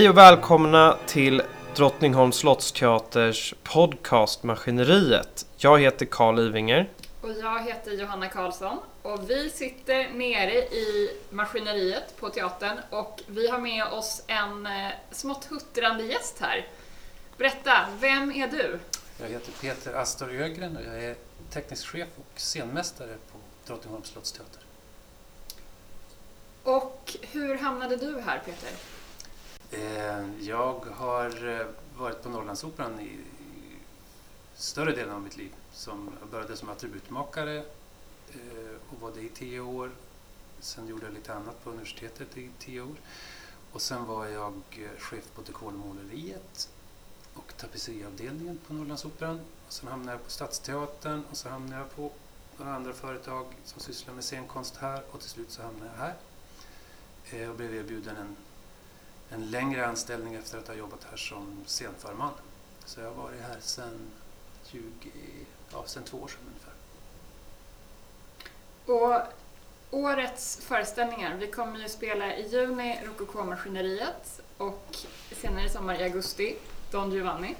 Hej och välkomna till Drottningholms slottsteaters podcast Maskineriet. Jag heter Karl Ivinger. Och jag heter Johanna Karlsson och vi sitter nere i maskineriet på teatern och vi har med oss en eh, smått huttrande gäst här. Berätta, vem är du? Jag heter Peter Astor Ögren och jag är teknisk chef och scenmästare på Drottningholms slottsteater. Och hur hamnade du här Peter? Eh, jag har eh, varit på Norrlandsoperan i större delen av mitt liv. Som jag började som attributmakare eh, och var det i tio år. Sen gjorde jag lite annat på universitetet i tio år. Och sen var jag chef på dekormåleriet och tapetseriavdelningen på Norrlandsoperan. Och sen hamnade jag på Stadsteatern och så hamnade jag på några andra företag som sysslar med scenkonst här och till slut så hamnade jag här. Och blev erbjuden en en längre anställning efter att ha jobbat här som scenförman. Så jag har varit här sedan 20, ja, sedan två år sedan ungefär. Och årets föreställningar, vi kommer ju spela i juni Rokoko-maskineriet och senare i sommar i augusti Don Giovanni.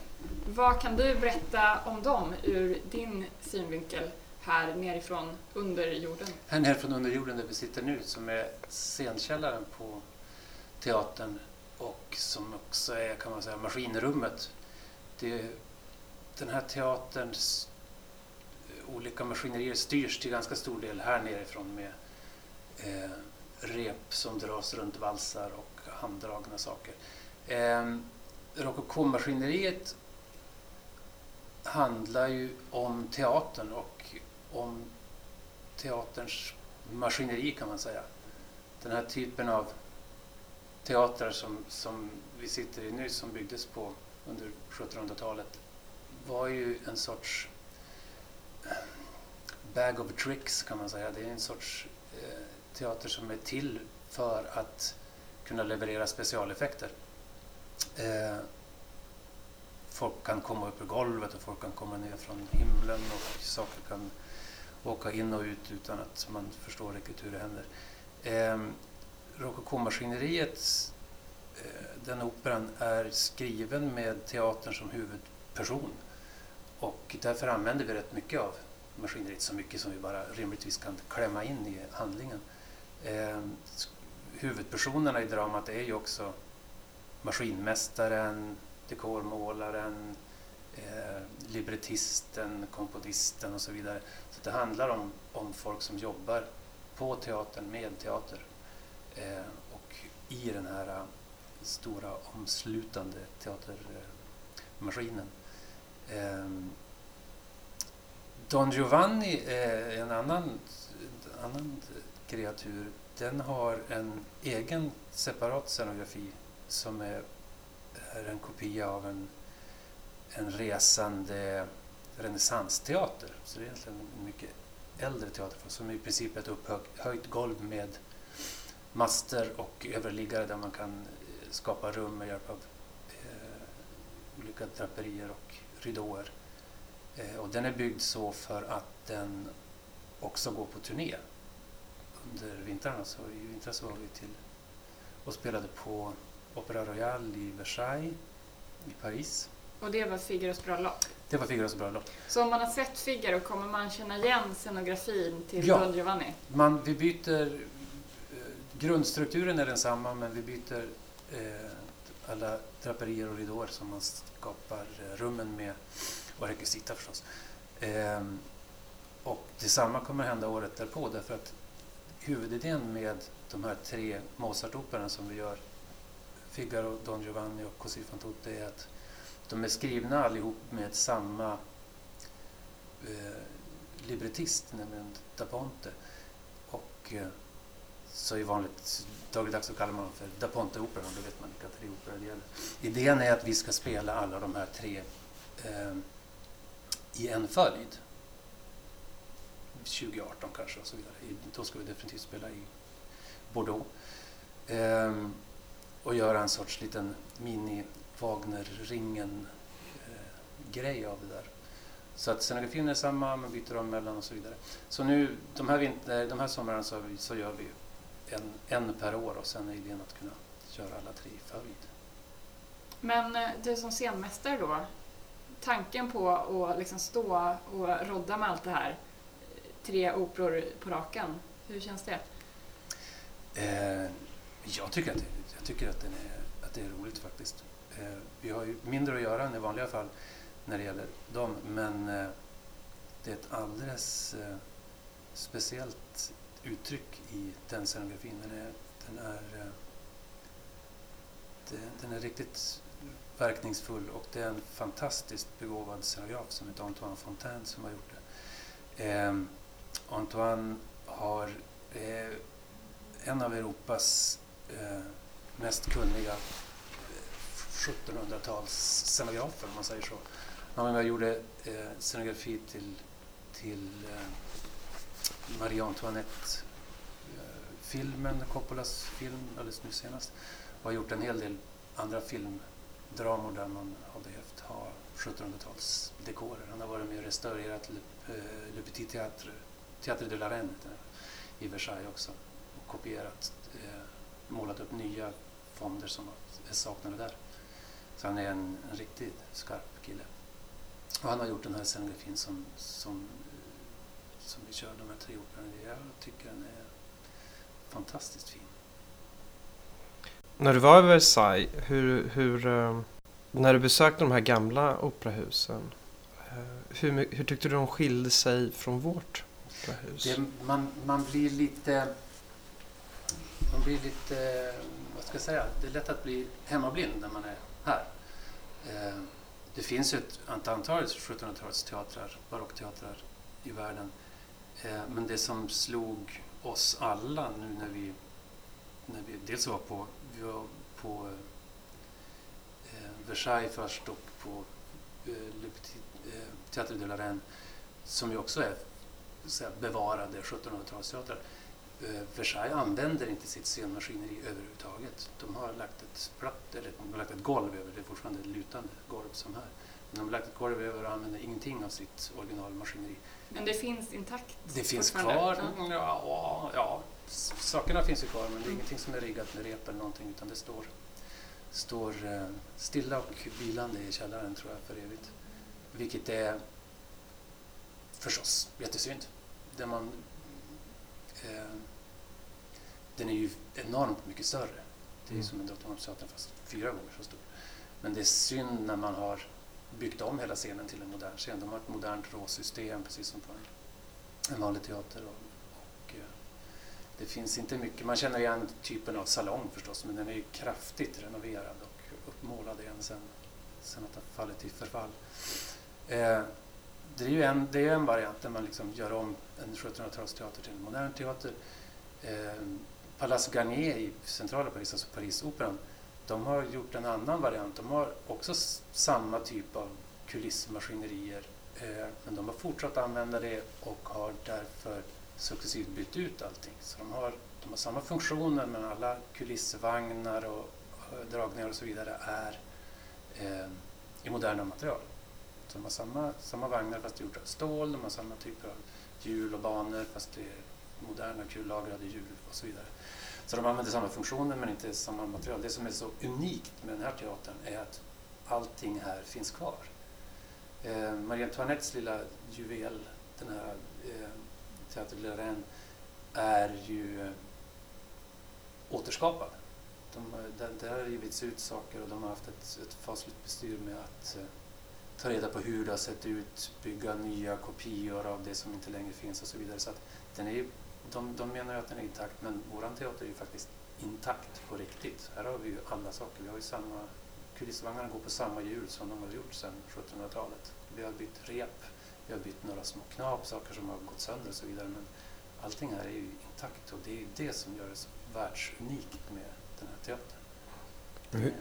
Vad kan du berätta om dem ur din synvinkel här nerifrån underjorden? Här nere från underjorden där vi sitter nu som är scenkällaren på teatern och som också är kan man säga maskinrummet. Det, den här teaterns eh, olika maskinerier styrs till ganska stor del här nerifrån med eh, rep som dras runt valsar och handdragna saker. Eh, Rokoko-maskineriet handlar ju om teatern och om teaterns maskineri kan man säga. Den här typen av teatrar som, som vi sitter i nu som byggdes på under 1700-talet var ju en sorts eh, bag of tricks kan man säga. Det är en sorts eh, teater som är till för att kunna leverera specialeffekter. Eh, folk kan komma upp ur golvet och folk kan komma ner från himlen och saker kan åka in och ut utan att man förstår riktigt hur det händer. Eh, Rokokomaskineriet, eh, den operan, är skriven med teatern som huvudperson. Och därför använder vi rätt mycket av maskineriet, så mycket som vi bara rimligtvis kan klämma in i handlingen. Ehm, huvudpersonerna i dramat är ju också maskinmästaren, dekormålaren, eh, librettisten, komponisten och så vidare. Så det handlar om, om folk som jobbar på teatern, med teater. Eh, och i den här eh, stora omslutande teatermaskinen. Eh, Don Giovanni är en annan, en annan kreatur. Den har en egen separat scenografi som är, är en kopia av en, en resande renässansteater. Så det är egentligen en mycket äldre teater som i princip är ett upphöjt golv med master och överliggare där man kan eh, skapa rum med hjälp av eh, olika draperier och ridåer. Eh, och den är byggd så för att den också går på turné under vintrarna. Så i vintras var vi till och spelade på Opera Royale i Versailles i Paris. Och det var Figaros bröllop. Det var Figaros bröllop. Så om man har sett Figaro kommer man känna igen scenografin till Ja. Don Giovanni? Man, vi byter, grundstrukturen är densamma men vi byter eh, alla draperier och ridåer som man skapar eh, rummen med och rekvisita förstås. Eh, och detsamma kommer hända året därpå därför att huvudidén med de här tre Mozart-operorna som vi gör, Figaro, Don Giovanni och Così fan tutte, är att de är skrivna allihop med samma eh, librettist, nämligen Da Ponte. Och eh, så i vanligt dagligdags så kallar man dem för Da Ponte-operan, då vet man vilka tre operor det gäller. Idén är att vi ska spela alla de här tre eh, i en följd. 2018 kanske och så vidare. Då ska vi definitivt spela i Bordeaux. Ehm, och göra en sorts liten mini Wagner-ringen-grej eh, av det där. Så att scenografin är samma, man byter om mellan och så vidare. Så nu, de här, vinter, de här somrarna så, så gör vi en, en per år och sen är idén att kunna köra alla tre i följd. Men eh, du som scenmästare då, tanken på att liksom stå och rodda med allt det här, tre operor på raken, hur känns det? Eh, jag tycker, att det, jag tycker att, är, att det är roligt faktiskt. Eh, vi har ju mindre att göra än i vanliga fall när det gäller dem, men eh, det är ett alldeles eh, speciellt uttryck i den scenografin. Den är, den är, eh, den är riktigt verkningsfull och det är en fantastiskt begåvad scenograf som heter Antoine Fontaine som har gjort det. Eh, Antoine har eh, en av Europas eh, mest kunniga eh, 1700-tals scenografer om man säger så. Han var med och gjorde eh, scenografi till, till eh, Marie Antoinette-filmen, eh, Coppolas film alldeles nu senast. Och har gjort en hel del andra filmdramor där man har behövt ha 1700-talsdekorer. Han har varit med och restaurerat Le, eh, Le Petit Théâtre, Théâtre de la Reine i Versailles också. Och kopierat, eh, målat upp nya fonder som är saknade där. Så han är en, en riktigt skarp kille. Och han har gjort den här scenografin som, som, som vi kör, de här tre operorna. Jag tycker den är fantastiskt fin. När du var i Versailles, hur, hur, eh, när du besökte de här gamla operahusen, eh, hur, hur tyckte du de skilde sig från vårt operahus? Det, man, man blir lite... Man blir lite... Vad ska jag säga? Det är lätt att bli hemmablind när man är här. Eh, det finns ju ett antal 1700-talsteatrar, barockteatrar i världen. Eh, men det som slog oss alla nu när vi, när vi dels var på, vi var på eh, eh Versailles först och på eh, Le Petit, eh, Théâtre de la Reine som ju också är så bevarade 1700-talsteatrar. Eh, Versailles använder inte sitt scenmaskineri överhuvudtaget. De har lagt ett platt, eller de har lagt ett golv över, det är fortfarande ett lutande golv som här. Men de har lagt ett golv över och använder ingenting av sitt originalmaskineri. Men det finns intakt Det finns kvar, Ja. ja, ja, sakerna finns ju kvar men det är ingenting som är riggat med rep eller någonting utan det står, står eh, stilla och vilande i källaren tror jag för evigt. Vilket är förstås jättesynd. Det man, eh, den är ju enormt mycket större. Det är Mm. som en Drottningholmsteater fast fyra gånger så stor. Men det är synd när man har byggt om hela scenen till en modern scen. De har ett modernt råsystem precis som på en, en vanlig teater. Och, och, eh, det finns inte mycket, man känner igen typen av salong förstås men den är ju kraftigt renoverad och uppmålad igen sen, sen att den fallit i förfall. Eh, det är ju en, det är en variant där man liksom gör om en 1700-talsteater till en modern teater. Eh, Palace Garnier i centrala Paris, alltså Parisoperan, de har gjort en annan variant. De har också samma typ av kulissmaskinerier eh, men de har fortsatt använda det och har därför successivt bytt ut allting. Så de har, de har samma funktioner men alla kulissvagnar och eh, dragningar och så vidare är eh, i moderna material. Så de har samma, samma vagnar fast gjorda av stål, de har samma typer av hjul och banor fast det är moderna kullagrade hjul och så vidare. Så de använder samma funktioner men inte samma material. Det som är så unikt med den här teatern är att allting här finns kvar. Eh, Marie Antoinettes lilla juvel, den här eh, Théâtre de är ju eh, återskapad. De, har- där, där har rivits ut saker och de har haft ett, ett fasligt bestyr med att eh, ta reda på hur det har sett ut, bygga nya kopior av det som inte längre finns och så vidare. Så att den är, ju- de, de menar ju att den är intakt men våran teater är ju faktiskt intakt på riktigt. Här har vi ju alla saker. Vi har ju samma, kulissvagnarna går på samma hjul som de har gjort sedan 1700-talet. Vi har bytt rep, vi har bytt några små knap, saker som har gått sönder och så vidare. Men allting här är ju intakt och det är ju det som gör det så världsunikt med den här teatern. Hur,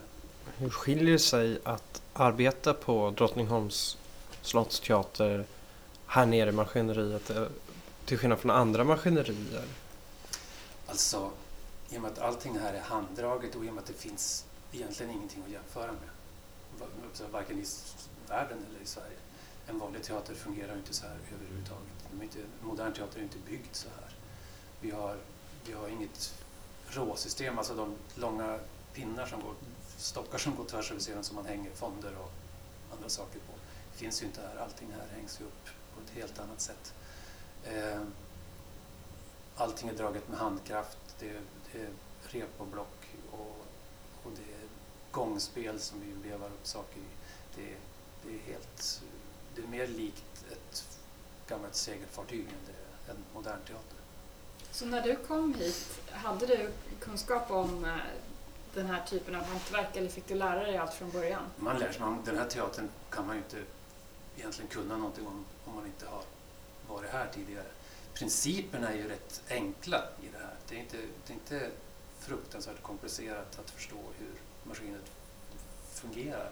hur skiljer det sig att arbeta på Drottningholms slottsteater här nere i maskineriet till skillnad från andra maskinerier? Alltså, i och med att allting här är handdraget och i och med att det finns egentligen ingenting att jämföra med, alltså varken i världen eller i Sverige. En vanlig teater fungerar ju inte så här överhuvudtaget. Inte, modern teater är inte byggd så här. Vi har, vi har inget råsystem, alltså de långa pinnar som går stockar som går tvärs över scenen som man hänger fonder och andra saker på. Finns ju inte här. Allting här hängs ju upp på ett helt annat sätt. Eh, allting är draget med handkraft. Det, det är rep och block och, och det är gångspel som vi vevar upp saker i. Det, det är helt... Det är mer likt ett gammalt segelfartyg än det en modern teater. Så när du kom hit, hade du kunskap om eh, den här typen av hantverk eller fick du lära dig allt från början? Man lär sig, man, den här teatern kan man ju inte egentligen kunna någonting om om man inte har varit här tidigare. Principerna är ju rätt enkla i det här. Det är inte, det är inte fruktansvärt komplicerat att förstå hur maskinen fungerar.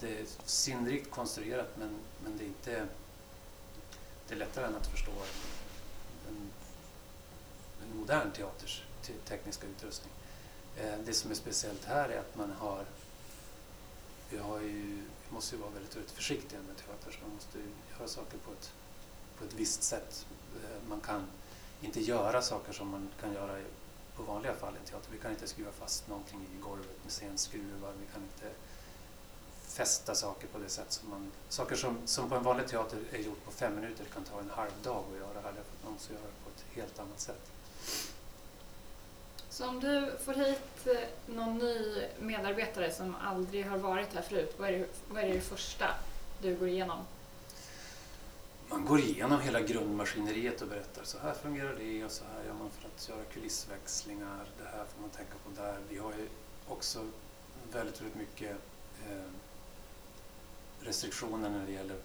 Det är sinnrikt konstruerat men, men det är inte det är lättare än att förstå en, en, modern teaters te tekniska utrustning. Eh, det som är speciellt här är att man har vi, har ju, vi måste ju vara väldigt, väldigt försiktiga med teater så man måste ju göra saker på ett, på ett visst sätt. Eh, man kan inte göra saker som man kan göra på vanliga fall i en teater. Vi kan inte skruva fast någonting i golvet med scenskruvar. Vi kan inte fästa saker på det sätt som man... Saker som, som på en vanlig teater är gjort på fem minuter kan ta en halv dag att göra här därför att man måste göra det på ett helt annat sätt. Så om du får hit eh, någon ny medarbetare som aldrig har varit här förut, vad är det, vad är det första du går igenom? Man går igenom hela grundmaskineriet och berättar så här fungerar det och så här gör man för att göra kulissväxlingar. Det här får man tänka på där. Vi har ju också väldigt, väldigt mycket eh, restriktioner när det gäller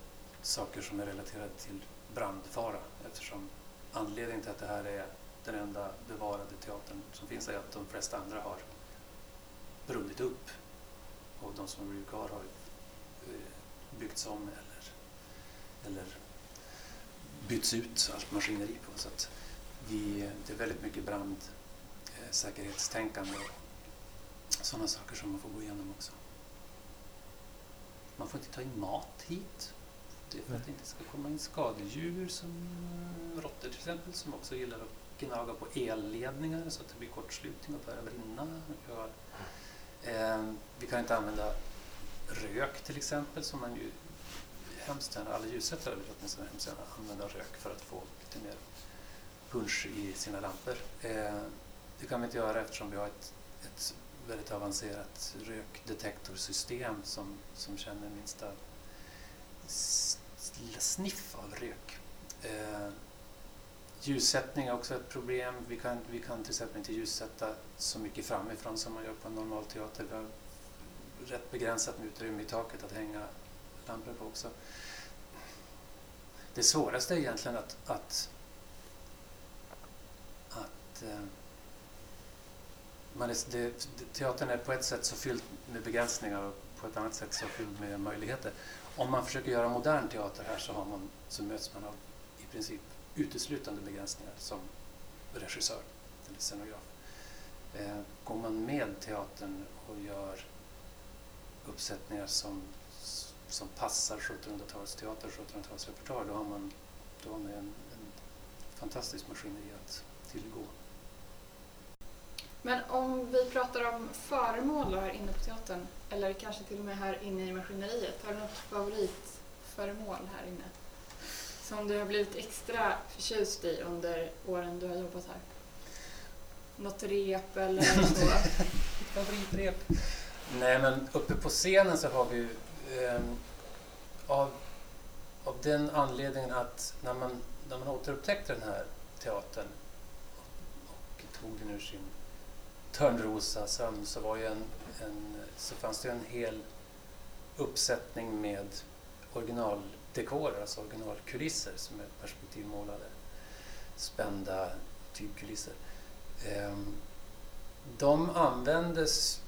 saker som är relaterade till brandfara eftersom anledningen till att det här är den enda bevarade teatern som finns är att de flesta andra har brunnit upp och de som blivit kvar har eh, byggts om eller, eller bytts ut allt maskineri på. Så att vi, det är väldigt mycket brandsäkerhetstänkande eh, och sådana saker som man får gå igenom också. Man får inte ta in mat hit. Det är för att det inte ska komma in skadedjur som eh, råttor till exempel som också gillar att gnaga på elledningar så att det blir kortslutning och börjar brinna. Eh, vi kan inte använda rök till exempel som man ju hemskt gärna, alla ljussättare vill åtminstone hemskt gärna använda rök för att få lite mer punch i sina lampor. Eh, det kan vi inte göra eftersom vi har ett, ett väldigt avancerat rökdetektorsystem som, som känner minsta sniff av rök. Eh, ljussättning är också ett problem. Vi kan, vi kan till exempel inte ljussätta så mycket framifrån som man gör på en normal teater. Vi har rätt begränsat med utrymme i taket att hänga lampor på också. Det svåraste är egentligen att, att, att eh, man är, det, teatern är på ett sätt så fylld med begränsningar och på ett annat sätt så fylld med möjligheter. Om man försöker göra modern teater här så, har man, så möts man av i princip uteslutande begränsningar som regissör eller scenograf. Eh, går man med teatern och gör uppsättningar som, som passar 1700-talsteater, 1700-talsrepertoar, då har man, då har man en, en fantastisk maskineri att tillgå. Men om vi pratar om föremål här inne på teatern, eller kanske till och med här inne i maskineriet, har du något favoritföremål här inne? Som du har blivit extra förtjust i under åren du har jobbat här? Något rep eller så? Favoritrep? Nej, men uppe på scenen så har vi Ehm, av, av den anledningen att när man, när man återupptäckte den här teatern och, och tog den ur sin Törnrosa sömn så, var ju en, en, så fanns det en hel uppsättning med originaldekorer, alltså originalkulisser som är perspektivmålade, spända tygkulisser. Ehm, de användes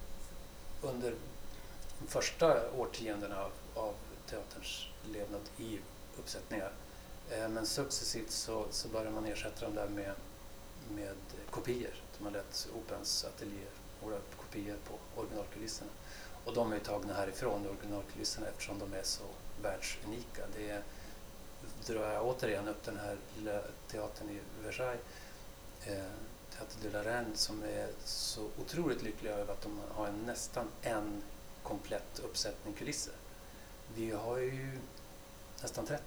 under första årtiondena av, av teaterns levnad i uppsättningar. Eh, men successivt så, så började man ersätta dem där med, med kopior man lät Operans ateljéer måla upp kopior på originalkulisserna. Och de är tagna härifrån, originalkulisserna, eftersom de är så världsunika. Det är, drar jag återigen upp den här lilla teatern i Versailles. Eh, Teater de la Reine som är så otroligt lyckliga över att de har en, nästan en komplett uppsättning kulisser. Vi har ju nästan 30.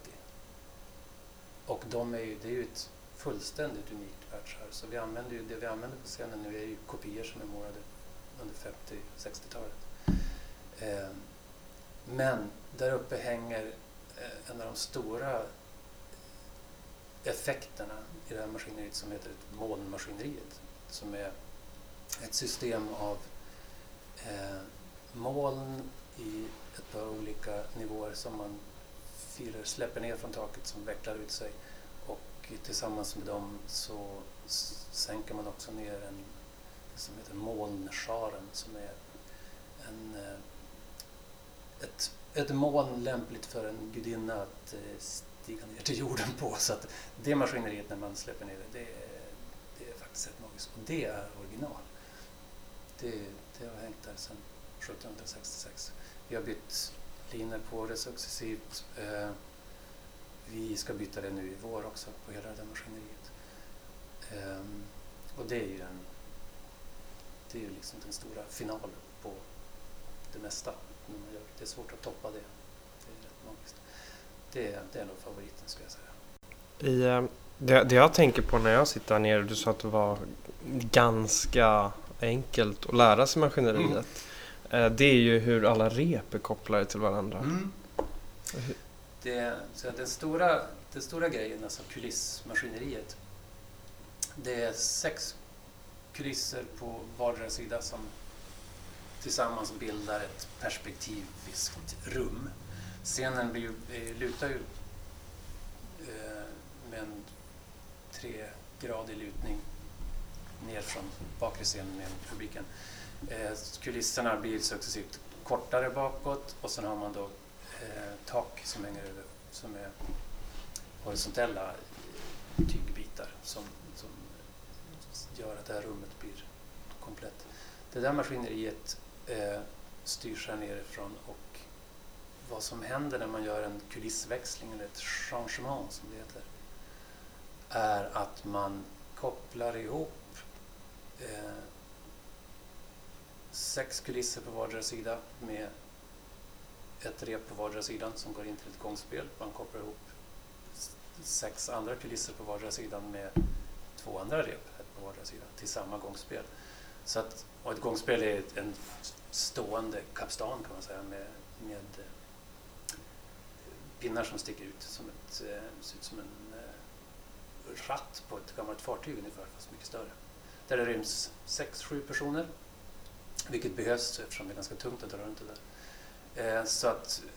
Och de är ju, det är ju ett fullständigt unikt världsarv. Så vi använder ju, det vi använder på scenen nu är ju kopior som är målade under 50 60-talet. Eh, men där uppe hänger eh, en av de stora effekterna i det här maskineriet som heter molnmaskineriet. Som är ett system av eh, moln i ett par olika nivåer som man filer släpper ner från taket som vecklar ut sig. Och tillsammans med dem så sänker man också ner en som heter molnscharen som är en, eh, ett, ett moln lämpligt för en gudinna att eh, stiga ner till jorden på. Så att det maskineriet när man släpper ner det, det, är, det är faktiskt rätt magiskt. Och det är original. Det, det har hängt där sedan 1766. Vi har bytt linor på det successivt. Eh, vi ska byta det nu i vår också på hela det maskineriet. Eh, och det är ju en, det är ju liksom den stora finalen på det mesta. Det är svårt att toppa det. Det är rätt magiskt. Det, det är nog favoriten skulle jag säga. I, eh, det, det jag tänker på när jag sitter här nere, du sa att det var ganska enkelt att lära sig maskineriet. Mm. Eh, det är ju hur alla rep är kopplade till varandra. Mm. Det, så den, stora, den stora grejen, alltså kulissmaskineriet, det är sex kulisser på vardera sida som tillsammans bildar ett perspektiviskt rum. Scenen blir, lutar ju eh, med en tregradig lutning ner från bakre scenen med publiken. Eh, kulisserna blir successivt kortare bakåt och sen har man då eh, tak som hänger över som är horisontella eh, tygbitar som, som gör att det här rummet blir komplett. Det där maskineriet eh, styrs här nerifrån och vad som händer när man gör en kulissväxling eller ett changement som det heter är att man kopplar ihop eh, sex kulisser på vardera sida med ett rep på vardera sidan som går in till ett gångspel. Man kopplar ihop sex andra kulisser på vardera sidan med två andra rep på vardera sida till samma gångspel. Så att, och ett gångspel är en stående kapstan kan man säga med, med eh, pinnar som sticker ut som, ett, eh, ser ut som en eh, ratt på ett gammalt fartyg ungefär, fast mycket större. Där det ryms sex, sju personer vilket behövs eftersom det är ganska tungt att dra runt det där. Eh, så att eh,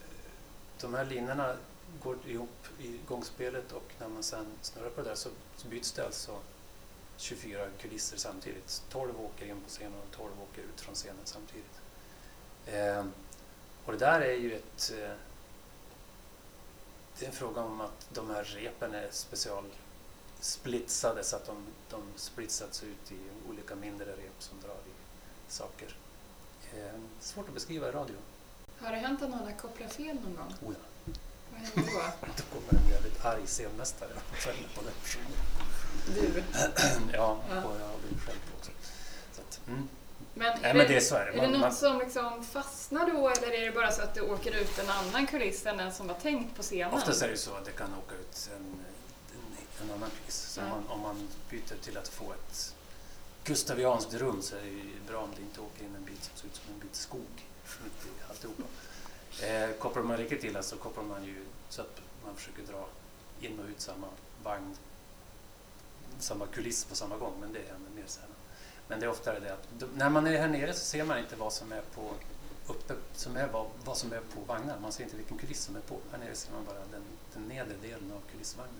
de här linorna går ihop i gångspelet och när man sen snurrar på det där så, så byts det alltså 24 kulisser samtidigt. 12 åker in på scenen och 12 åker ut från scenen samtidigt. Eh, och det där är ju ett... Eh, det är en fråga om att de här repen är special splitsade så att de, de splitsats ut i olika mindre rep som drar i saker. Eh, svårt att beskriva i radio. Har det hänt att någon har kopplat fel någon gång? Oh ja. Vad då? då kommer en jävligt arg scenmästare och skäller på den personen. Du? ja, ja. och jag har blivit skälld på också. Så att, mm. Men är, Nej, det, men det så är, det. är det något man, som liksom fastnar då eller är det bara så att det åker ut en annan kuliss än den som var tänkt på scenen? Oftast är det så att det kan åka ut en, en, en annan kuliss. Så ja. man, om man byter till att få ett gustavianskt rum så är det ju bra om det inte åker in en bit som ser ut som en bit skog mitt i alltihopa. Eh, kopplar man riktigt illa så kopplar man ju så att man försöker dra in och ut samma vagn, samma kuliss på samma gång, men det händer mer sällan. Men det är oftare det att när man är här nere så ser man inte vad som är på uppe, som är vad, vad som är på vagnen. Man ser inte vilken kuliss som är på. Här nere ser man bara den, den nedre delen av kulissvagnen.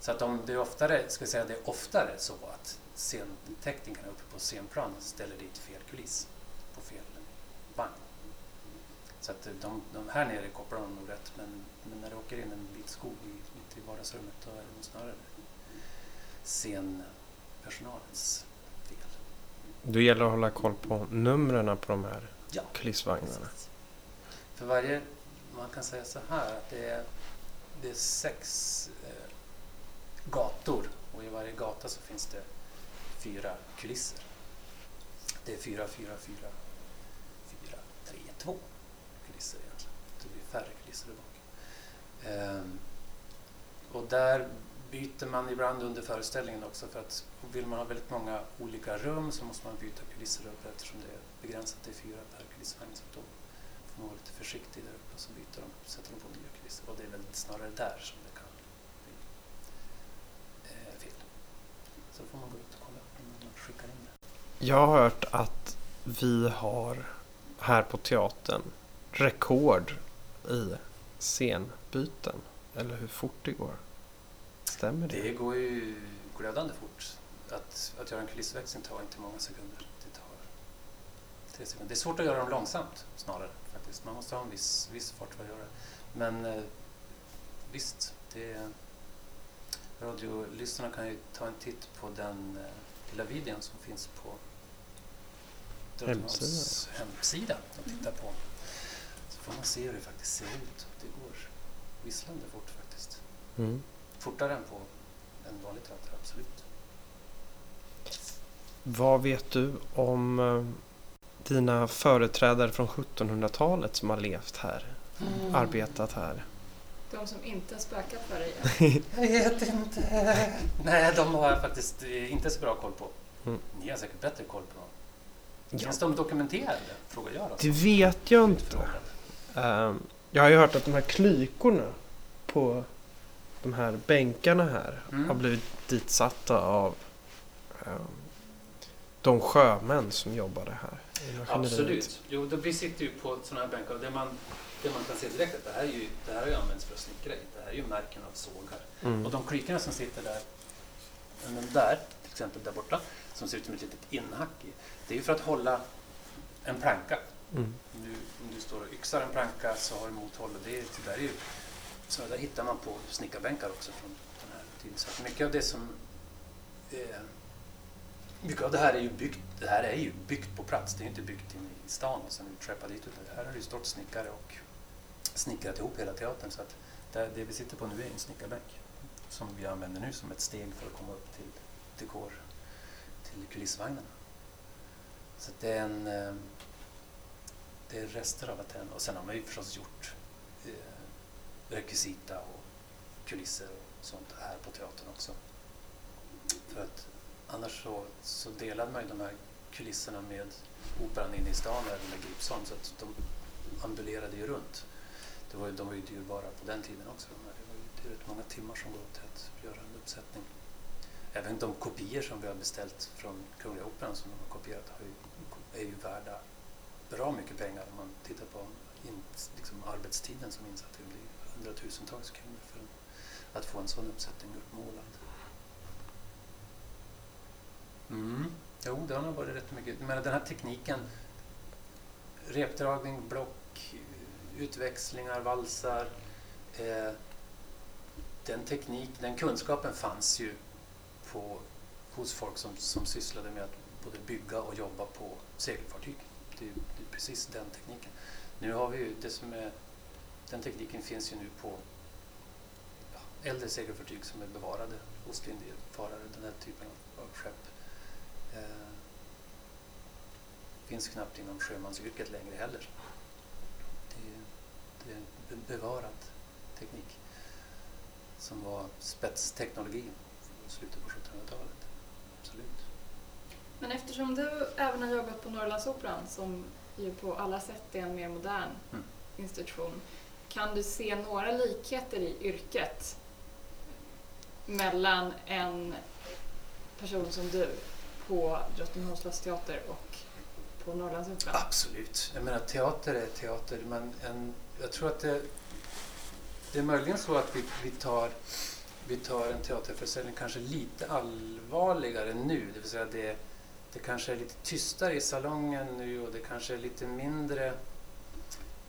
Så att om det är oftare, ska säga det är oftare så att scenteknikerna uppe på scenplan ställer dit fel kuliss på fel vagn. Så att de, de här nere kopplar de nog rätt men, men när det åker in en bit skog i, mitt i vardagsrummet då är det nog snarare scenpersonalens fel. Då gäller det att hålla koll på numren på de här ja, kulissvagnarna. Precis. För varje, man kan säga så här att det är, det är sex eh, gator och i varje gata så finns det fyra kulisser. Det är fyra, fyra, fyra, fyra, tre, två kulisser egentligen. Det blir färre kulisser där bak. Ehm, och där byter man ibland under föreställningen också för att vill man ha väldigt många olika rum så måste man byta kulisser upp eftersom det är begränsat till fyra per kulissvagn. Så då får man vara lite försiktig där uppe och så byter de, sätter de på nya kulisser. Och det är väl snarare där som det kan bli eh, fel. Så får man gå ut och kolla innan man skickar in det. Jag har hört att vi har här på teatern rekord i scenbyten. Eller hur fort det går. Stämmer det? Det går ju glödande fort. Att, att göra en kulissväxling tar inte många sekunder. Det tar tre sekunder. Det är svårt att göra dem långsamt snarare. faktiskt. Man måste ha en viss, viss fart för att göra det. Men eh, visst, det, radiolyssnarna kan ju ta en titt på den eh, lilla videon som finns på Drottningholms hemsida. De tittar på. Så får man se hur det faktiskt ser ut. Det går visslande fort faktiskt. Mm. Fortare än på en vanlig teater, absolut. Vad vet du om eh, dina företrädare från 1700-talet som har levt här? Mm. Arbetat här? De som inte spökat för dig. Jag vet inte. Nej, de har jag faktiskt eh, inte så bra koll på. Mm. Ni har säkert bättre koll på dem. Ja, Finns de dokumenterade? Frågar jag då. det vet jag inte. Ehm, jag har ju hört att de här klykorna på de här bänkarna här Mm. har blivit ditsatta av ehm, de sjömän som jobbade här. Absolut. Jo, då, vi sitter ju på sådana här bänkar det man, det man kan se direkt att det här, är ju, det här har ju använts för att snickra i. Det här är ju märken av sågar. Mm. Och de klykorna som sitter där, den där, till exempel där borta, som ser ut som ett litet inhack i, det är ju för att hålla en planka. Mm. Om du, om du står och yxar en planka så har du mothåll och det, är- det där är ju, så där hittar man på snickarbänkar också från den här tiden. Så mycket av det som eh, mycket av det här är ju byggt, det här är ju byggt på plats. Det är ju inte byggt inne i stan och sen utskeppad dit utan det här har ju stått snickare och snickrat ihop hela teatern. Så att det, det vi sitter på nu är en snickarbänk som vi använder nu som ett steg för att komma upp till dekor, till kulissvagnarna. Så att det är en eh, det är rester av Aten och sen har man ju förstås gjort eh, rekvisita och kulisser och sånt här på teatern också. För att annars så, så delade man ju de här kulisserna med operan inne i stan eller med Gripsholm så att de ambulerade ju runt. Det var de var ju dyrbara på den tiden också. Men. Det var ju rätt många timmar som går åt till att göra en uppsättning. Även de kopior som vi har beställt från Kungliga Operan som de har kopierat har ju, är ju värda bra mycket pengar om man tittar på in, liksom arbetstiden som insatt. Det blir hundratusentals kronor för att få en sån uppsättning uppmålad. Mm. Jo, det har nog varit rätt mycket. Men den här tekniken, repdragning, block, utväxlingar, valsar. Eh, den teknik, den kunskapen fanns ju på, hos folk som, som sysslade med att både bygga och jobba på segelfartyg. Det är, det är precis den tekniken. Nu har vi ju det som är, den tekniken finns ju nu på ja, äldre segelfartyg som är bevarade, Ostindiefarare, den här typen av, av skepp. Eh, finns knappt inom sjömansyrket längre heller. Det, det är en be- bevarad teknik som var spetsteknologi i slutet på 1700-talet. Absolut. Men eftersom du även har jobbat på Norrlandsoperan som ju på alla sätt är en mer modern Mm. institution, kan du se några likheter i yrket mellan en person som du på Drottningholms slottsteater och på Norrlandsoperan? Absolut. Jag menar, teater är teater, men en, jag tror att det, det är möjligen så att vi, vi, tar, vi tar en teaterföreställning kanske lite allvarligare nu. Det vill säga det, det kanske är lite tystare i salongen nu och det kanske är lite mindre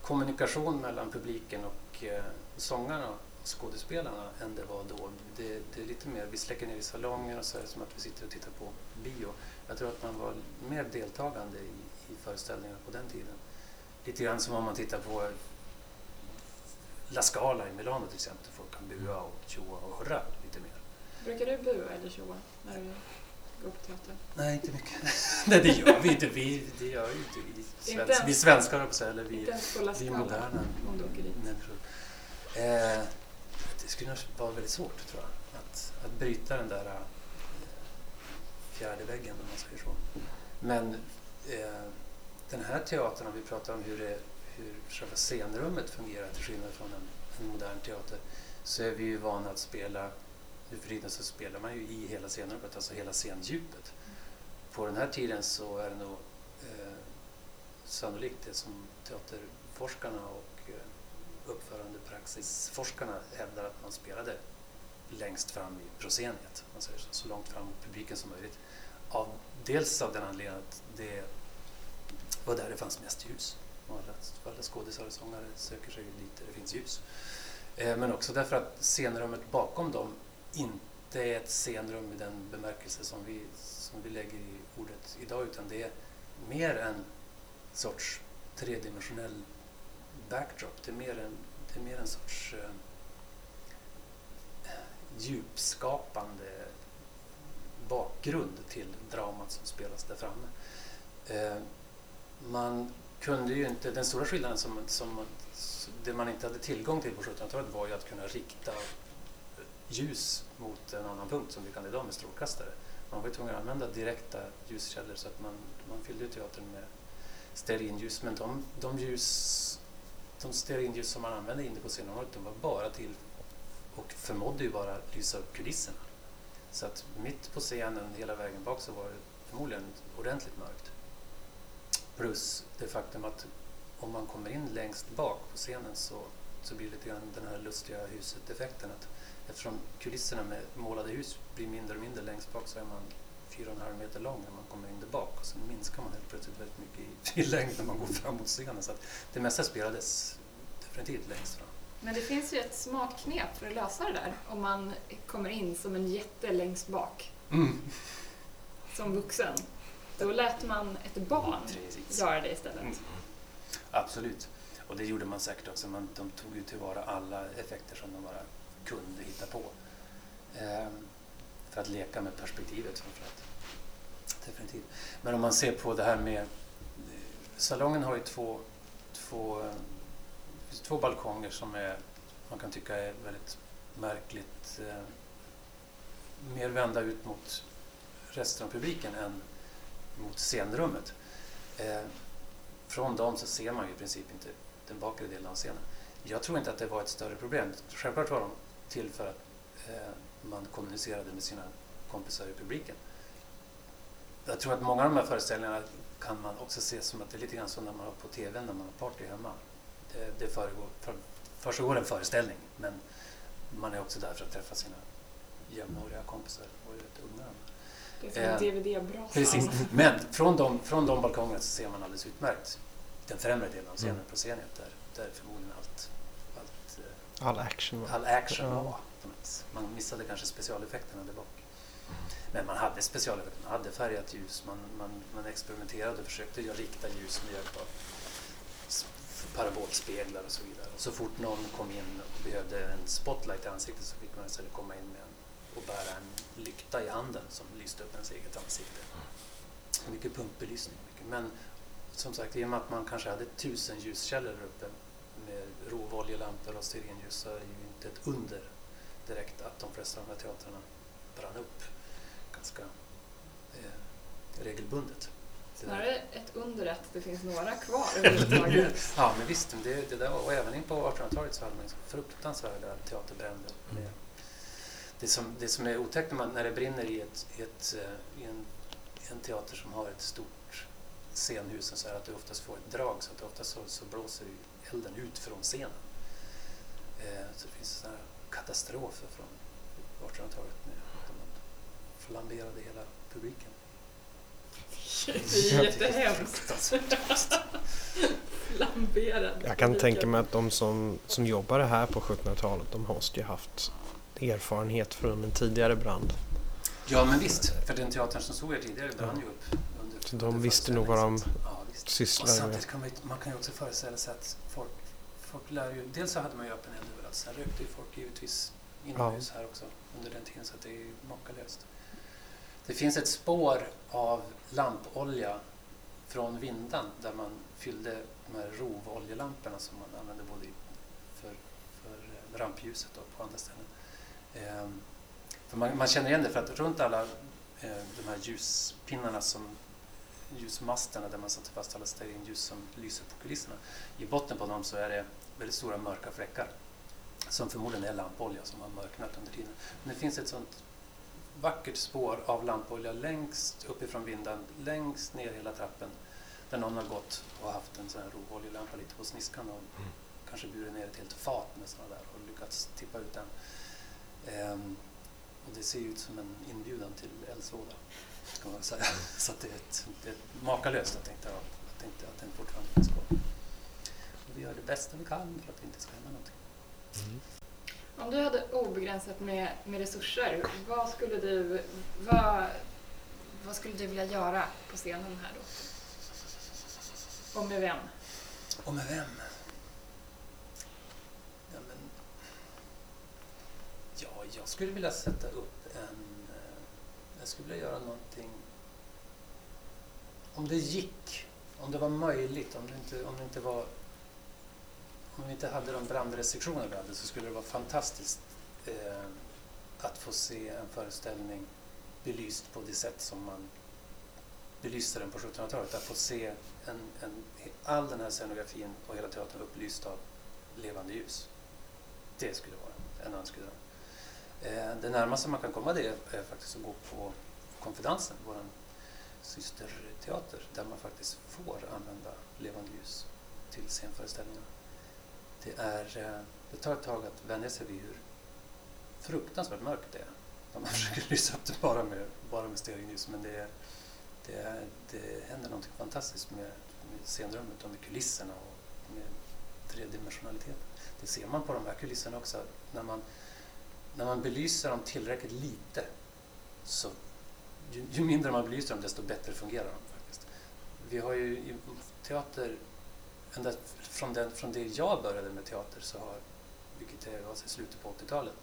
kommunikation mellan publiken och eh, sångarna och skådespelarna än det var då. Det, det är lite mer, vi släcker ner i salongen och så är det som att vi sitter och tittar på bio. Jag tror att man var mer deltagande i, i föreställningarna på den tiden. Lite grann som om man tittar på La Scala i Milano till exempel. Folk kan bua och tjoa och hurra lite mer. Brukar du bua eller tjoa? När du... gå på teater? Nej, inte mycket. Nej, det gör vi inte. Vi, det gör ju inte vi, Inte svensk, ens- vi svenskar också, eller vi, Inte ens på La vi Scala, moderna om du åker dit. människor. Eh, det skulle nog vara väldigt svårt, tror jag, att, att bryta den där eh, fjärde väggen, om man säger så. Men eh, den här teatern, om vi pratar om hur, det, hur själva scenrummet fungerar till skillnad från en, en modern teater, så är vi ju vana att spela, nu för tiden så spelar man ju i hela scenrummet, alltså hela scendjupet. På den här tiden så är det nog eh, sannolikt det som teaterforskarna och eh, uppförandepraxisforskarna hävdar att man spelade längst fram i prosceniet, man säger så, så långt fram mot publiken som möjligt. Av, dels av den anledningen att det var där det fanns mest ljus. Och Alla, alla skådisar och sångare söker sig dit där det finns ljus. Eh, men också därför att scenrummet bakom dem inte är ett scenrum i den bemärkelse som vi, som vi lägger i ordet idag, utan det är mer en sorts tredimensionell backdrop. Det är mer en, det är mer en sorts eh, djupskapande bakgrund till dramat som spelas där framme. Eh, man kunde ju inte, den stora skillnaden som, som det man inte hade tillgång till på 1700-talet var ju att kunna rikta ljus mot en annan punkt som vi kan idag med strålkastare. Man var ju tvungen att använda direkta ljuskällor så att man, man fyllde ju teatern med stearinljus men de, de ljus de stearinljus som man använde inne på scenområdet de var bara till och förmådde ju bara lysa upp kulisserna. Så att mitt på scenen hela vägen bak så var det förmodligen ordentligt mörkt. Plus det faktum att om man kommer in längst bak på scenen så, så blir det lite grann den här lustiga huset-effekten att eftersom kulisserna med målade hus blir mindre och mindre längst bak så är man 4,5 meter lång när man kommer in där bak och sen minskar man helt plötsligt väldigt mycket i, i längd när man går fram mot scenen. Så att det mesta spelades definitivt längst fram. Men det finns ju ett smart knep för att lösa det där om man kommer in som en jätte längst bak som vuxen. Då lät man ett barn Precis. göra det istället. Mm. Absolut. Och det gjorde man säkert också. Man, de tog ju tillvara alla effekter som de bara kunde hitta på. Ehm, för att leka med perspektivet framförallt. Definitivt. Men om man ser på det här med... Salongen har ju två, två, eh, två balkonger som är, man kan tycka är väldigt märkligt eh, mer vända ut mot resten av publiken än mot scenrummet. Eh, från dem så ser man ju i princip inte den bakre delen av scenen. Jag tror inte att det var ett större problem. Självklart var de till för att eh, man kommunicerade med sina kompisar i publiken. Jag tror att många av de här föreställningarna kan man också se som att det är lite grann som när man har på TV när man har party hemma. Det, det föregår, för, försiggår en föreställning men man är också där för att träffa sina jämnåriga kompisar och är rätt unga. Det är som Eh, en DVD-brasa. Precis. Men från de, från de balkongerna så ser man alldeles utmärkt den främre delen av scenen, Mm. på scenen där, där förmodligen allt, allt, eh, All action. va? all action Ja. var. Man missade kanske specialeffekterna där bak. Men man hade specialeffekter, man hade färgat ljus, man, man, man experimenterade och försökte göra rikta ljus med hjälp av parabolspeglar och så vidare. Och så fort någon kom in och behövde en spotlight i ansiktet så fick man istället komma in med en, och bära en lykta i handen som lyste upp ens eget ansikte. Mycket pumpbelysning. Mycket. Men som sagt, i och med att man kanske hade tusen ljuskällor där uppe med rovoljelampor och stearinljus så är det ju inte ett under direkt att de flesta av de här teatrarna brann upp ganska eh, regelbundet. Snarare ett under att det finns några kvar överhuvudtaget. Ja, men visst. Det, det där, var- och även in på 1800-talet så hade man så fruktansvärda teaterbränder. Mm. Med det, som, det som är otäckt när, man, när det brinner i, ett, i, ett, eh, i en, en teater som har ett stort scenhus så är att du oftast får ett drag så att oftast så, så blåser elden ut från scenen. Eh, så det finns sådana här katastrofer från 1800-talet med att man flamberade hela publiken. Det är jättehemskt. Flamberad. Jag kan tänka mig att de som, som jobbade här på 1700-talet de måste ju haft erfarenhet från en tidigare brand. Ja, men visst. För den teatern som stod här tidigare brann Ja. ju upp. Under, Så de under visste nog vad de så att- ja, visst. Sysslade med. samtidigt kan man, man kan ju också föreställa sig att folk, folk lär ju... Dels så hade man ju öppen eld överallt. Sen rökte ju folk givetvis inomhus här också under den tiden. Så det är makalöst. Det finns ett spår av lampolja från Vindan där man fyllde de här rovoljelamporna som man använde både för, för rampljuset och på andra ställen. Ehm, man, man känner igen det för att runt alla eh, de här ljuspinnarna som ljusmasterna där man satte fast alla stearinljus som lyser på kulisserna. I botten på dem så är det väldigt stora mörka fläckar som förmodligen är lampolja som har mörknat under tiden. Men det finns ett sånt vackert spår av lampolja längst uppifrån vinden, längst ner hela trappen där någon har gått och haft en sån här rovoljelampa lite på sniskan och kanske burit ner ett helt fat med sådana där och lyckats tippa ut den. Ehm, och det ser ju ut som en inbjudan till eldsvåda, kan man säga. Så att det, är ett, det är makalöst att tänkte, jag tänkte att den fortfarande finns kvar. Och vi gör det bästa vi kan för att det inte ska hända någonting. Om du hade obegränsat med, med resurser, vad skulle, du, vad, vad skulle du vilja göra på scenen här då? Och med vem? Och med vem? Ja, men... ja, jag skulle vilja sätta upp en... Eh, jag skulle vilja göra någonting... Om det gick, om det var möjligt, om det inte, om det inte var... Om vi inte hade de brandrestriktioner vi hade så skulle det vara fantastiskt eh, att få se en föreställning belyst på det sätt som man belyste den på 1700-talet. Att få se en, en, all den här scenografin och hela teatern upplyst av levande ljus. Det skulle vara en önskedröm. Eh, det närmaste man kan komma det är faktiskt att gå på Konfidensen, vår systerteater, där man faktiskt får använda levande ljus till scenföreställningarna. Det, är, eh, det tar ett tag att vänja sig vid hur fruktansvärt mörkt det är. När man försöker lysa upp det bara med, bara med stearinljus, men det är, det, är, det händer något fantastiskt med, med scenrummet och med kulisserna och med tredimensionaliteten. Det ser man på de här kulisserna också. När man, när man belyser dem tillräckligt lite så ju, ju mindre man belyser dem desto bättre fungerar de faktiskt. Vi har ju i teater, ända från, den, från det jag började med teater så har, vilket är alltså slutet på 80-talet,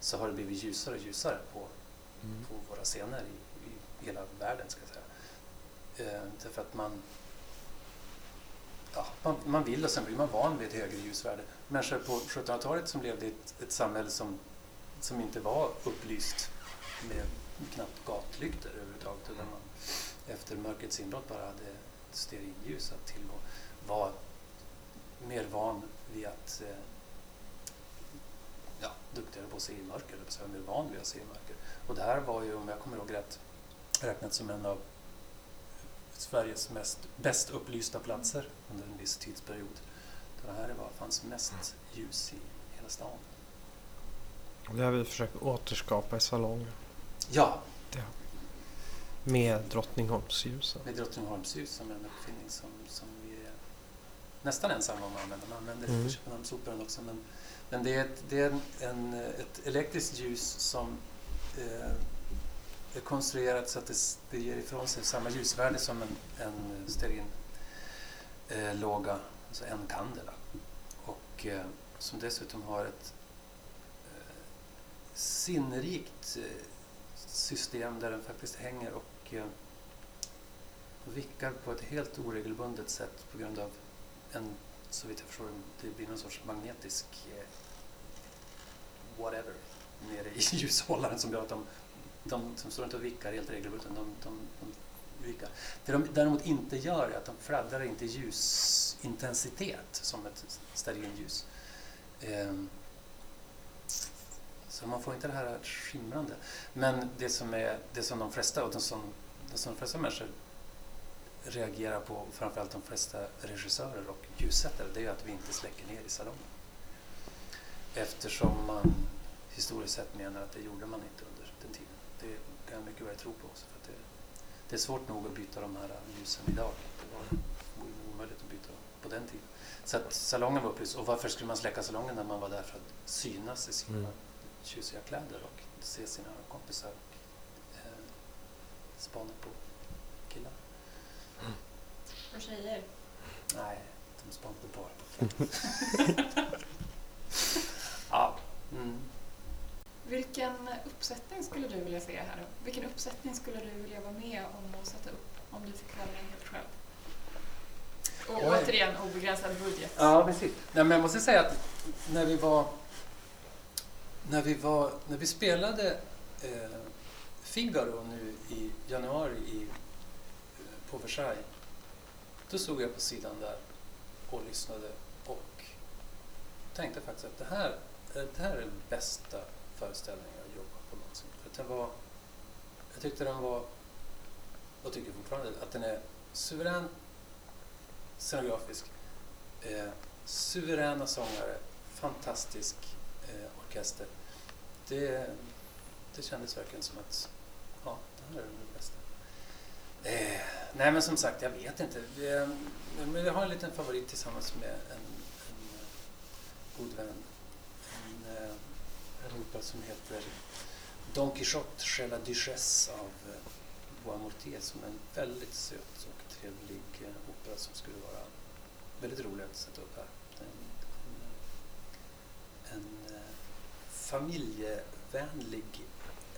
så har det blivit ljusare och ljusare på, på våra scener i, i hela världen ska jag säga. Eh, därför att man, ja, man, man vill och sen blir man van vid ett högre ljusvärde. Människor på 1700-talet som levde i ett, ett samhälle som, som inte var upplyst med knappt gatlyktor överhuvudtaget utan man efter mörkrets inbrott bara hade stearinljus att tillgå var mer van vid att eh, ja, duktigare på att se i mörker, eller var mer van vid att se i mörker. Och det här var ju, om jag kommer ihåg rätt, räknat som en av Sveriges mest, bäst upplysta platser under en viss tidsperiod. Det här var, fanns mest ljus i hela stan. Det har vi försökt återskapa i salongen. Ja, Med Drottningholmsljusen. med Drottningholmsljus som är en uppfinning som, som vi är nästan ensamma om att använda. Man använder det Mm. på Köpenhamnsoperan också. Men, men det är, ett, det är en, en, ett elektriskt ljus som eh, är konstruerat så att det, det ger ifrån sig samma ljusvärde som en, en stearin eh, låga, alltså en kandela. Och eh, som dessutom har ett sinnrikt eh, system där den faktiskt hänger och eh, vickar på ett helt oregelbundet sätt på grund av en, så vitt jag förstår, det blir någon sorts magnetisk eh, whatever nere i ljushållaren som gör att de, de de står inte och vickar helt regelbundet, de, de, de vickar. Det de däremot inte gör är att de fladdrar inte i ljusintensitet som ett stearinljus. Ehm, så man får inte det här skimrande. Men det som, är, det som de flesta, och de som, det som de flesta människor reagerar på, framförallt de flesta regissörer och ljussättare, det är att vi inte släcker ner i salongen. Eftersom man historiskt sett menar att det gjorde man inte under den tiden. Det kan jag mycket väl tro på också. För att det, det är svårt nog att byta de här ljusen idag. Det var omöjligt att byta dem på den tiden. Så att salongen var upplyst. Och varför skulle man släcka salongen när man var där för att synas i sina Mm. Tjusiga kläder och se sina kompisar och eh, spana på killar? Och tjejer. Nej, de spanade bara på killar. ja. Mm. Vilken uppsättning skulle du vilja se här? då? Vilken uppsättning skulle du vilja vara med om att sätta upp om du fick välja helt själv? Och Oj. återigen obegränsad budget. Ja, precis. Nej, men jag måste säga att när vi var... När vi, var, när vi spelade eh, Figaro nu i januari i, eh, på Versailles, då stod jag på sidan där och lyssnade och tänkte faktiskt att det här, eh, det här är den bästa föreställningen jag jobbat på någonsin. För att den var, jag tyckte den var, och tycker fortfarande, att den är suverän scenografisk eh, suveräna sångare, fantastisk orkester. Det, det kändes verkligen som att ja, det här är det bästa. Eh, nej men som sagt, jag vet inte. Vi, eh, men jag har en liten favorit tillsammans med en, en god vän. En, eh, en opera som heter Don Quijote chez la Duchesse av eh, Bois som är en väldigt söt och trevlig eh, opera som skulle vara väldigt rolig att sätta upp här. En, en, en familjevänlig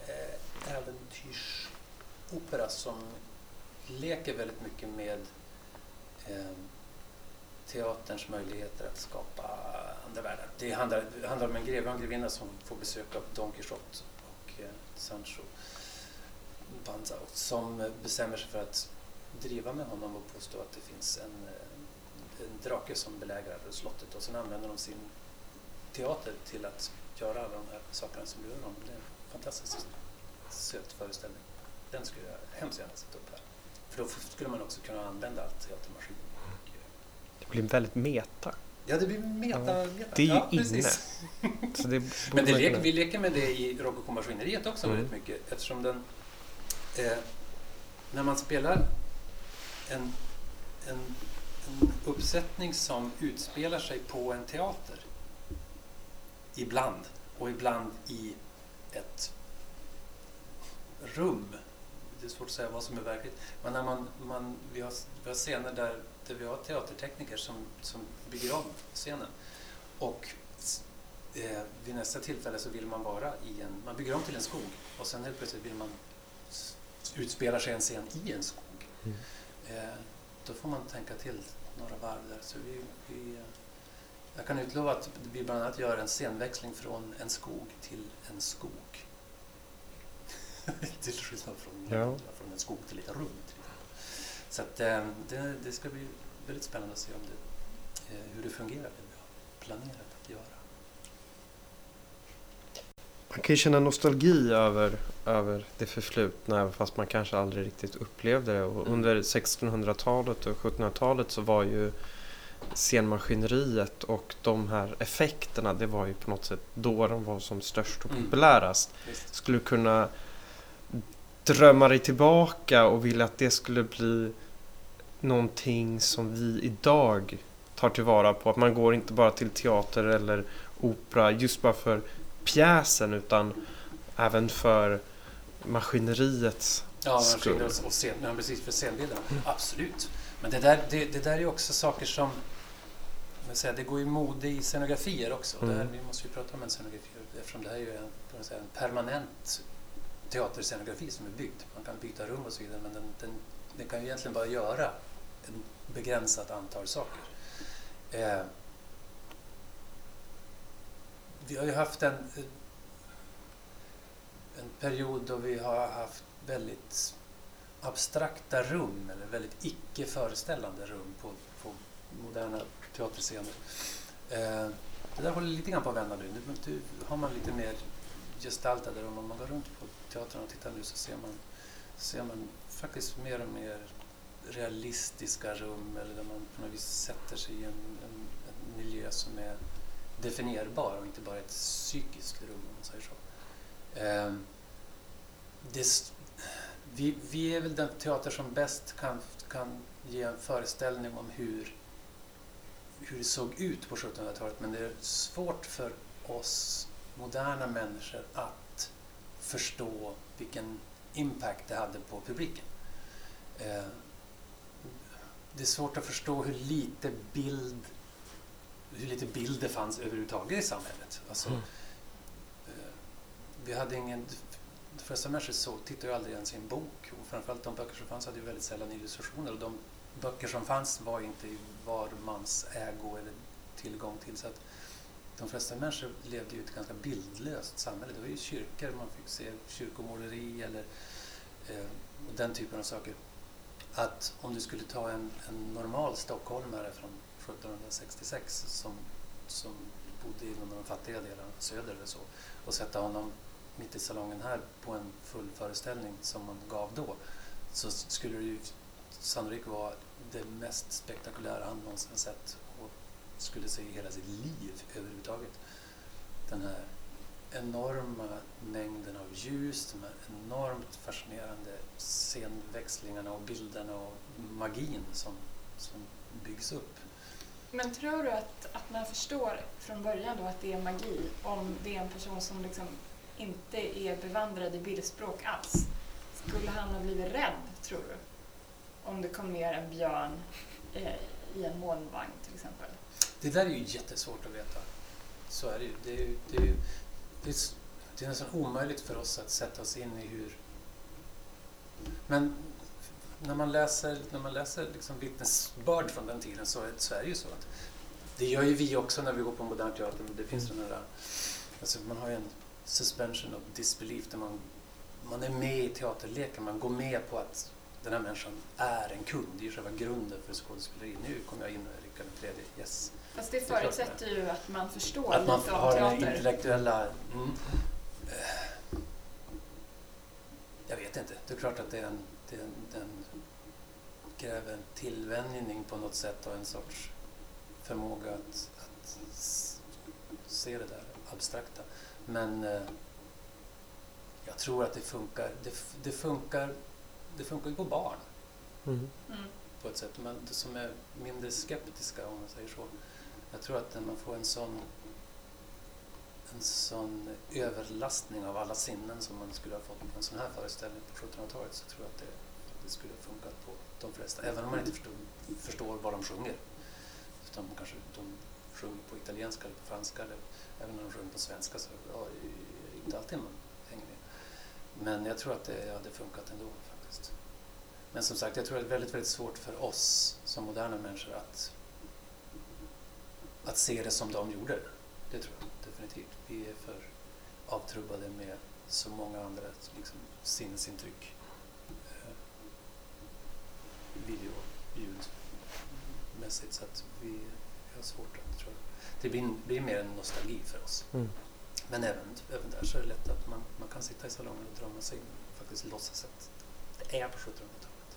eh, äventyrsopera som leker väldigt mycket med eh, teaterns möjligheter att skapa andra världar. Det handlar, det handlar om en greve och en grevinna som får besök av Don Quijote och eh, Sancho Panza som bestämmer sig för att driva med honom och påstå att det finns en, en drake som belägrar slottet och sen använder de sin teater till att göra alla de här sakerna som lurar dem. Det är en fantastiskt söt föreställning. Den skulle jag hemskt gärna sätta upp här. För då skulle man också kunna använda all teatermaskin. Eh, Det blir väldigt meta. Ja, det blir meta. Ja, meta. det är ju ja, inne. det Men det leker, vi leker med det i Rococo-maskineriet också Mm. väldigt mycket eftersom den... Eh, när man spelar en, en, en uppsättning som utspelar sig på en teater ibland och ibland i ett rum. Det är svårt att säga vad som är verkligt. Men när man, man, vi, har, vi har scener där, där vi har teatertekniker som, som bygger om scenen. Och eh, vid nästa tillfälle så vill man vara i en, man bygger om till en skog och sen helt plötsligt vill man utspela sig en scen i en skog. Mm. Eh, då får man tänka till några varv där. Så vi, vi, jag kan utlova att vi bland annat gör en scenväxling från en skog till en skog. till skillnad från, Ja. från en skog till ett rum. Så att, eh, det, det ska bli väldigt spännande att se om det, eh, hur det fungerar, det vi har planerat att göra. Man kan ju känna nostalgi över, över det förflutna även fast man kanske aldrig riktigt upplevde det. Och Mm. under 1600-talet och 1700-talet så var ju scenmaskineriet och de här effekterna, det var ju på något sätt då de var som störst och Mm. populärast. Visst. Skulle kunna drömma dig tillbaka och vilja att det skulle bli någonting som vi idag tar tillvara på. Att man går inte bara till teater eller opera just bara för pjäsen utan även för maskineriets Ja, skull. ja, precis, för scenbilderna. Absolut. Men det där, det, det där är också saker som... Man säger, det går ju mode i scenografier också. Mm. Det här, vi måste ju prata om en scenografi eftersom det här är ju en, säga, en permanent teaterscenografi som är byggd. Man kan byta rum och så vidare men den, den, den kan ju egentligen bara göra ett begränsat antal saker. Eh, vi har ju haft en, en period då vi har haft väldigt abstrakta rum eller väldigt icke föreställande rum på, på moderna teaterscener. Eh, det där håller lite grann på att vända nu. Nu, nu har man lite mer gestaltade rum. Om man går runt på teatern och tittar nu så ser man, ser man faktiskt mer och mer realistiska rum eller där man på något vis sätter sig i en, en, en miljö som är definierbar och inte bara ett psykiskt rum om man säger så. Eh, det, vi, vi är väl den teater som bäst kan, kan ge en föreställning om hur, hur det såg ut på 1700-talet men det är svårt för oss moderna människor att förstå vilken impact det hade på publiken. Eh, det är svårt att förstå hur lite bild hur lite bild det fanns överhuvudtaget i samhället. Alltså, Mm. eh, vi hade ingen... De flesta människor så tittar ju aldrig ens i en bok. Och framförallt de böcker som fanns hade ju väldigt sällan illustrationer. Och de böcker som fanns var inte i var mans ägo eller tillgång till. Så att de flesta människor levde ju i ett ganska bildlöst samhälle. Det var ju kyrkor man fick se kyrkomåleri eller eh, och den typen av saker. Att om du skulle ta en, en normal stockholmare från 1766 som, som bodde i någon av de fattiga delarna, söder eller så, och sätta honom mitt i salongen här på en full föreställning som man gav då, så skulle det ju sannolikt var det mest spektakulära han någonsin sett och skulle se i hela sitt liv överhuvudtaget. Den här enorma mängden av ljus, de här enormt fascinerande scenväxlingarna och bilderna och magin som, som byggs upp. Men tror du att, att man förstår från början då att det är magi om det är en person som liksom inte är bevandrad i bildspråk alls? Skulle han ha blivit rädd, tror du? Om det kom ner en björn eh, i en molnvagn till exempel. Det där är ju jättesvårt att veta. Så är det ju. Det är, ju- det är, ju- det är, det är nästan omöjligt för oss att sätta oss in i hur... Men när man läser, när man läser liksom vittnesbörd från den tiden så är, så är det ju så att det gör ju vi också när vi går på modern teater. Men det finns den här, alltså man har ju en suspension of disbelief där man, man är med i teaterleken. Man går med på att den här människan är en kund. Det är ju själva grunden för skådespeleri. Nu kommer jag in och är Rickard tredje. Yes. Fast det förutsätter ju att man förstår Att man lite har den teater. intellektuella... Mm. Eh, Jag vet inte. Det är klart att det är en, det är en, den kräver en tillvänjning på något sätt och en sorts förmåga att, att se det där abstrakta. Men eh, jag tror att det funkar. Det, det funkar det funkar ju på barn Mm. Mm. på ett sätt. Men det som är mindre skeptiska om man säger så. Jag tror att när man får en sån en sån överlastning av alla sinnen som man skulle ha fått på en sån här föreställning på 1700-talet så tror jag att det, det skulle ha funkat på de flesta. Även om man inte förstår, förstår vad de sjunger. Utan de kanske de sjunger på italienska eller på franska eller även när de sjunger på svenska så ja, det är inte alltid man hänger med. Men jag tror att det hade funkat ändå faktiskt. Men som sagt, jag tror att det är väldigt, väldigt svårt för oss som moderna människor att, att se det som de gjorde. Det tror jag definitivt. Vi är för avtrubbade med så många andra liksom, sinnesintryck. Eh, video, ljudmässigt. Så att vi, vi har svårt att, tror jag. Det blir, blir mer en nostalgi för oss. Mm. Men även, även där så är det lätt att man, man kan sitta i salongen och drömma sig in och faktiskt låtsas att det är på 1700-talet.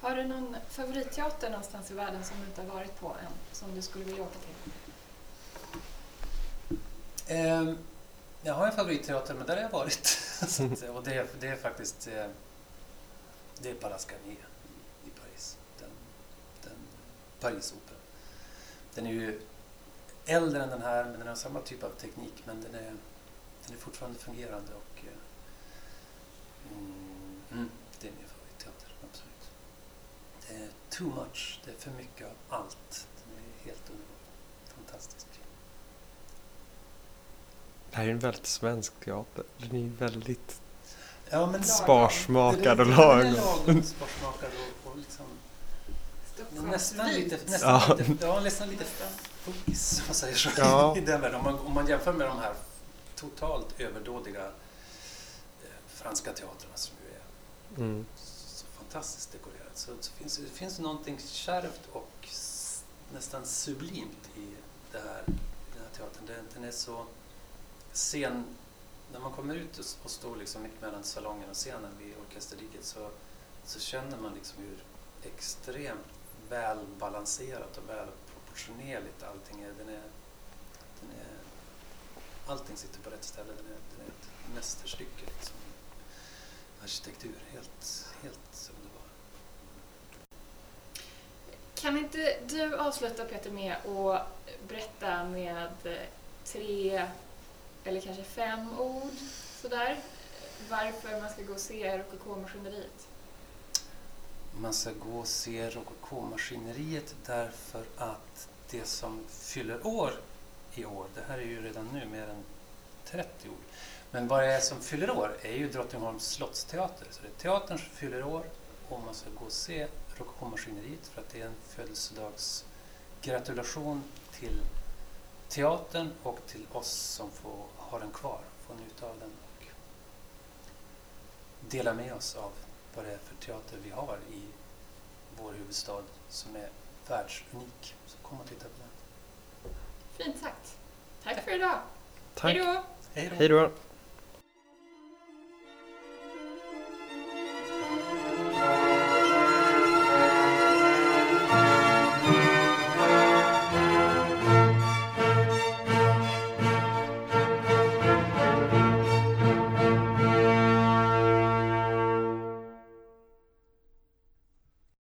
Har du någon favoritteater någonstans i världen som du inte har varit på än, som du skulle vilja åka till? Ehm, jag har en favoritteater, men där har jag varit. att, och det, är- det är faktiskt eh, det är Palace Garnier i, i Paris. Den, den Parisoperan. Den är ju äldre än den här, men den har samma typ av teknik, men den är, den är fortfarande fungerande. Och, eh, mm, det är min favoritteater, absolut. Det är too much, det är för mycket av allt. Den är helt underbar. Fantastisk. Det här är en väldigt svensk teater. Den är ju väldigt Ja, men sparsmakad och Den är lagom. sparsmakad och, och liksom, nästan lite, nästan, Ja. lite, ja, nästan lite funkis om man säger så. Ja. I den världen. Om, man, om man jämför med de här totalt överdådiga franska teatrarna som ju är Mm. så fantastiskt dekorerat så, så finns det finns någonting kärvt och nästan sublimt i det här, i den här teatern. Den, den är så scen... När man kommer ut och, och står liksom mitt mellan salongen och scenen vid orkesterdiket så, så känner man liksom hur extremt välbalanserat och välproportionerligt allting är. Den är, den är. Allting sitter på rätt ställe. Den är, den är ett mästerstycke. Liksom arkitektur. Helt, helt underbar. Kan inte du avsluta Peter med att berätta med tre eller kanske fem ord sådär varför man ska gå och se Rokoko-maskineriet? Man ska gå och se Rokoko-maskineriet därför att det som fyller år i år, det här är ju redan nu mer än 30 år. Men vad det är som fyller år är ju Drottningholms slottsteater. Så det är teatern som fyller år och man ska gå och se Rokokomaskineriet för att det är en födelsedagsgratulation till teatern och till oss som får ha den kvar, får njuta av den och dela med oss av vad det är för teater vi har i vår huvudstad som är världsunik. Så kom och titta på den. Fint sagt. Tack för idag. Tack. Hej då! Hej då! Hej då.